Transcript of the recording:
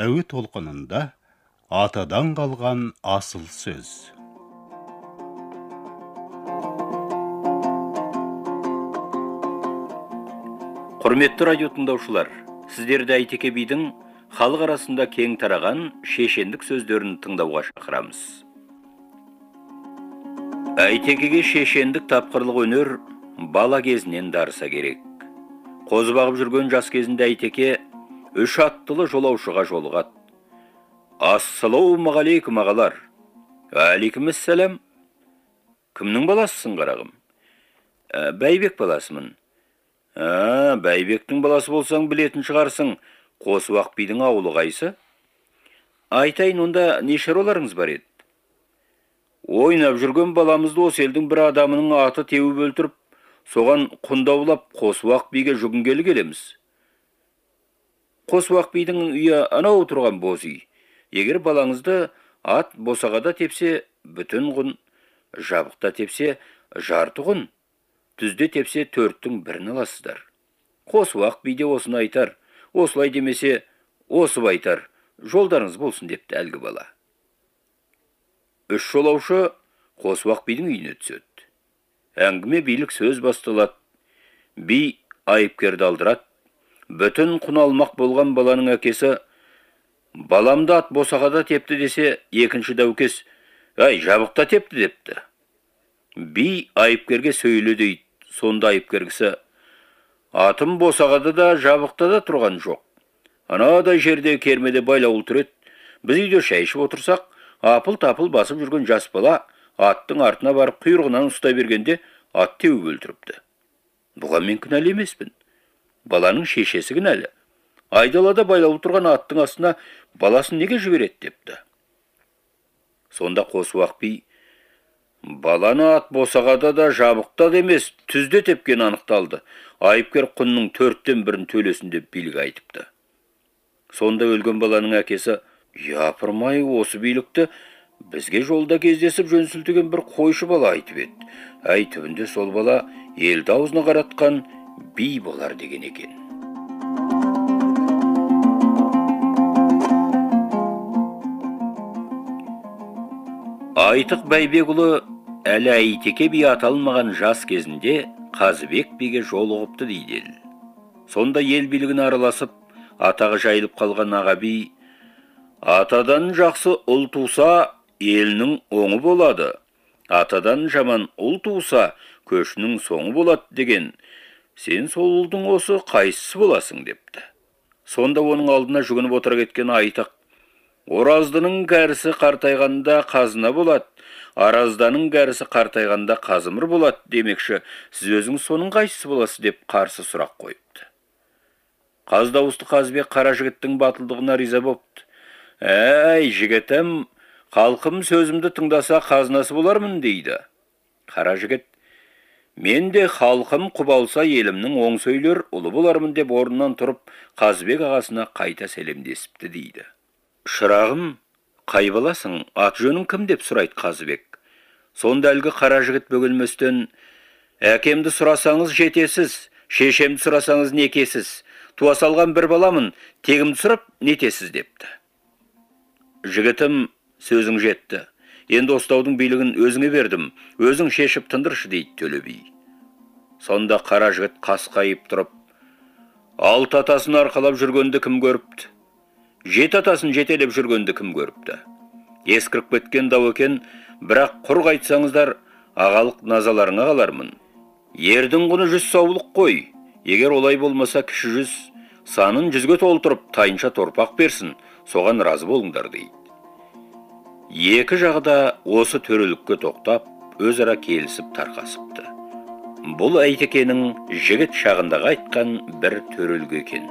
әуе толқынында атадан қалған асыл сөз. Құрметті радио тыңдаушылар сіздерді әйтеке бидің халық арасында кең тараған шешендік сөздерін тыңдауға шақырамыз. Әйтекеге шешендік тапқырлық өнер бала кезінен дарыса керек. Қозы бағып жүрген жас кезінде әйтеке үш аттылы жолаушыға жолығады ассалаумағалейкум ағалар. Әлейкумассалам кімнің баласысың қарағым? «Ә, бәйбек баласымын. Ә бәйбектің баласы болсаң білетін шығарсың. Қосуақ бидің ауылы қайсы? Айтайын онда не шаруаларыңыз бар еді? Ойнап жүрген баламызды осы елдің бір адамының аты теуіп өлтіріп соған құндаулап қосуақ биге жүгінгелі келеміз. Қосуақ бидің үйі анау тұрған боз үй. Егер балаңызды ат босағада тепсе бүтін құн жабықта тепсе жарты құн түзде тепсе төрттің бірін аласыздар. Қосуақ биде осыны айтар осылай демесе осып айтар жолдарыңыз болсын депті әлгі бала. Үш жолаушы қосуақ бидің үйіне түседі. Әңгіме билік сөз басталады. Би айыпкерді алдырады. Бүтін құн алмақ болған баланың әкесі баламды ат босағада тепті десе екінші дәукес әй жабықта тепті депті. Би айыпкерге сөйле дейді сонда айыпкер кісі атым босағада да жабықта да тұрған жоқ. Анадай жерде кермеде байлаулы тұр еді біз үйде шай ішіп отырсақ апыл тапыл басып жүрген жас бала аттың артына барып құйрығынан ұстай бергенде ат теуіп өлтіріпті. Бұған мен кінәлі емеспін. Баланың шешесі кінәлі. Айдалада байлаулы тұрған аттың астына баласын неге жібереді депті. Сонда қосуақ би баланы ат босағада да жабықта да емес түзде тепкен анықталды. Айыпкер құнның төрттен бірін төлесін деп билік айтыпты. Сонда өлген баланың әкесі япырмай осы билікті бізге жолда кездесіп жөн сілтеген бір қойшы бала айтып еді. Әй түбінде сол бала елді аузына қаратқан би болар деген екен айтық бәйбекұлы әлі әйтеке би аталмаған жас кезінде қазыбек биге жолығыпты дейді сонда ел билігіне араласып атағы жайылып қалған аға би атадан жақсы ұл туса елінің оңы болады атадан жаман ұл туса көшінің соңы болады деген сен сол ұлдың осы қайсысы боласың депті. Сонда оның алдына жүгініп отыра кеткен айтық ораздының кәрісі қартайғанда қазына болады аразданың кәрісі қартайғанда қазымыр болады демекші сіз өзіңіз соның қайсысы боласыз? деп қарсы сұрақ қойыпты. Қаз дауысты қазбек қара жігіттің батылдығына риза бопты. Әй жігітім халқым сөзімді тыңдаса қазынасы болармын дейді. Қара жігіт мен де халқым құбалса елімнің оң сөйлер ұлы болармын деп орнынан тұрып қазбек ағасына қайта сәлемдесіпті дейді. Шырағым қай баласың ат жөнің кім? деп сұрайды қазыбек. Сонда әлгі қара жігіт бөгелместен әкемді сұрасаңыз жетесіз шешемді сұрасаңыз некесіз туа салған бір баламын тегімді сұрап нетесіз депті. Жігітім сөзің жетті. Енді ұстаудың билігін өзіңе бердім. Өзің шешіп тындыршы дейді төле би. Сонда қара жігіт қасқайып тұрып алты атасын арқалап жүргенді кім көріпті? Жеті атасын жетелеп жүргенді кім көріпті? Ескіріп кеткен дау екен бірақ құр қайтсаңыздар ағалық назаларыңа қалармын. Ердің құны жүз саулық қой. Егер олай болмаса кіші жүз санын жүзге толтырып тайынша торпақ берсін. Соған разы болыңдар дейді. Екі жағы да осы төрелікке тоқтап өзара келісіп тарқасыпты. Бұл әйтекенің жігіт шағындағы айтқан бір төрелгі екен.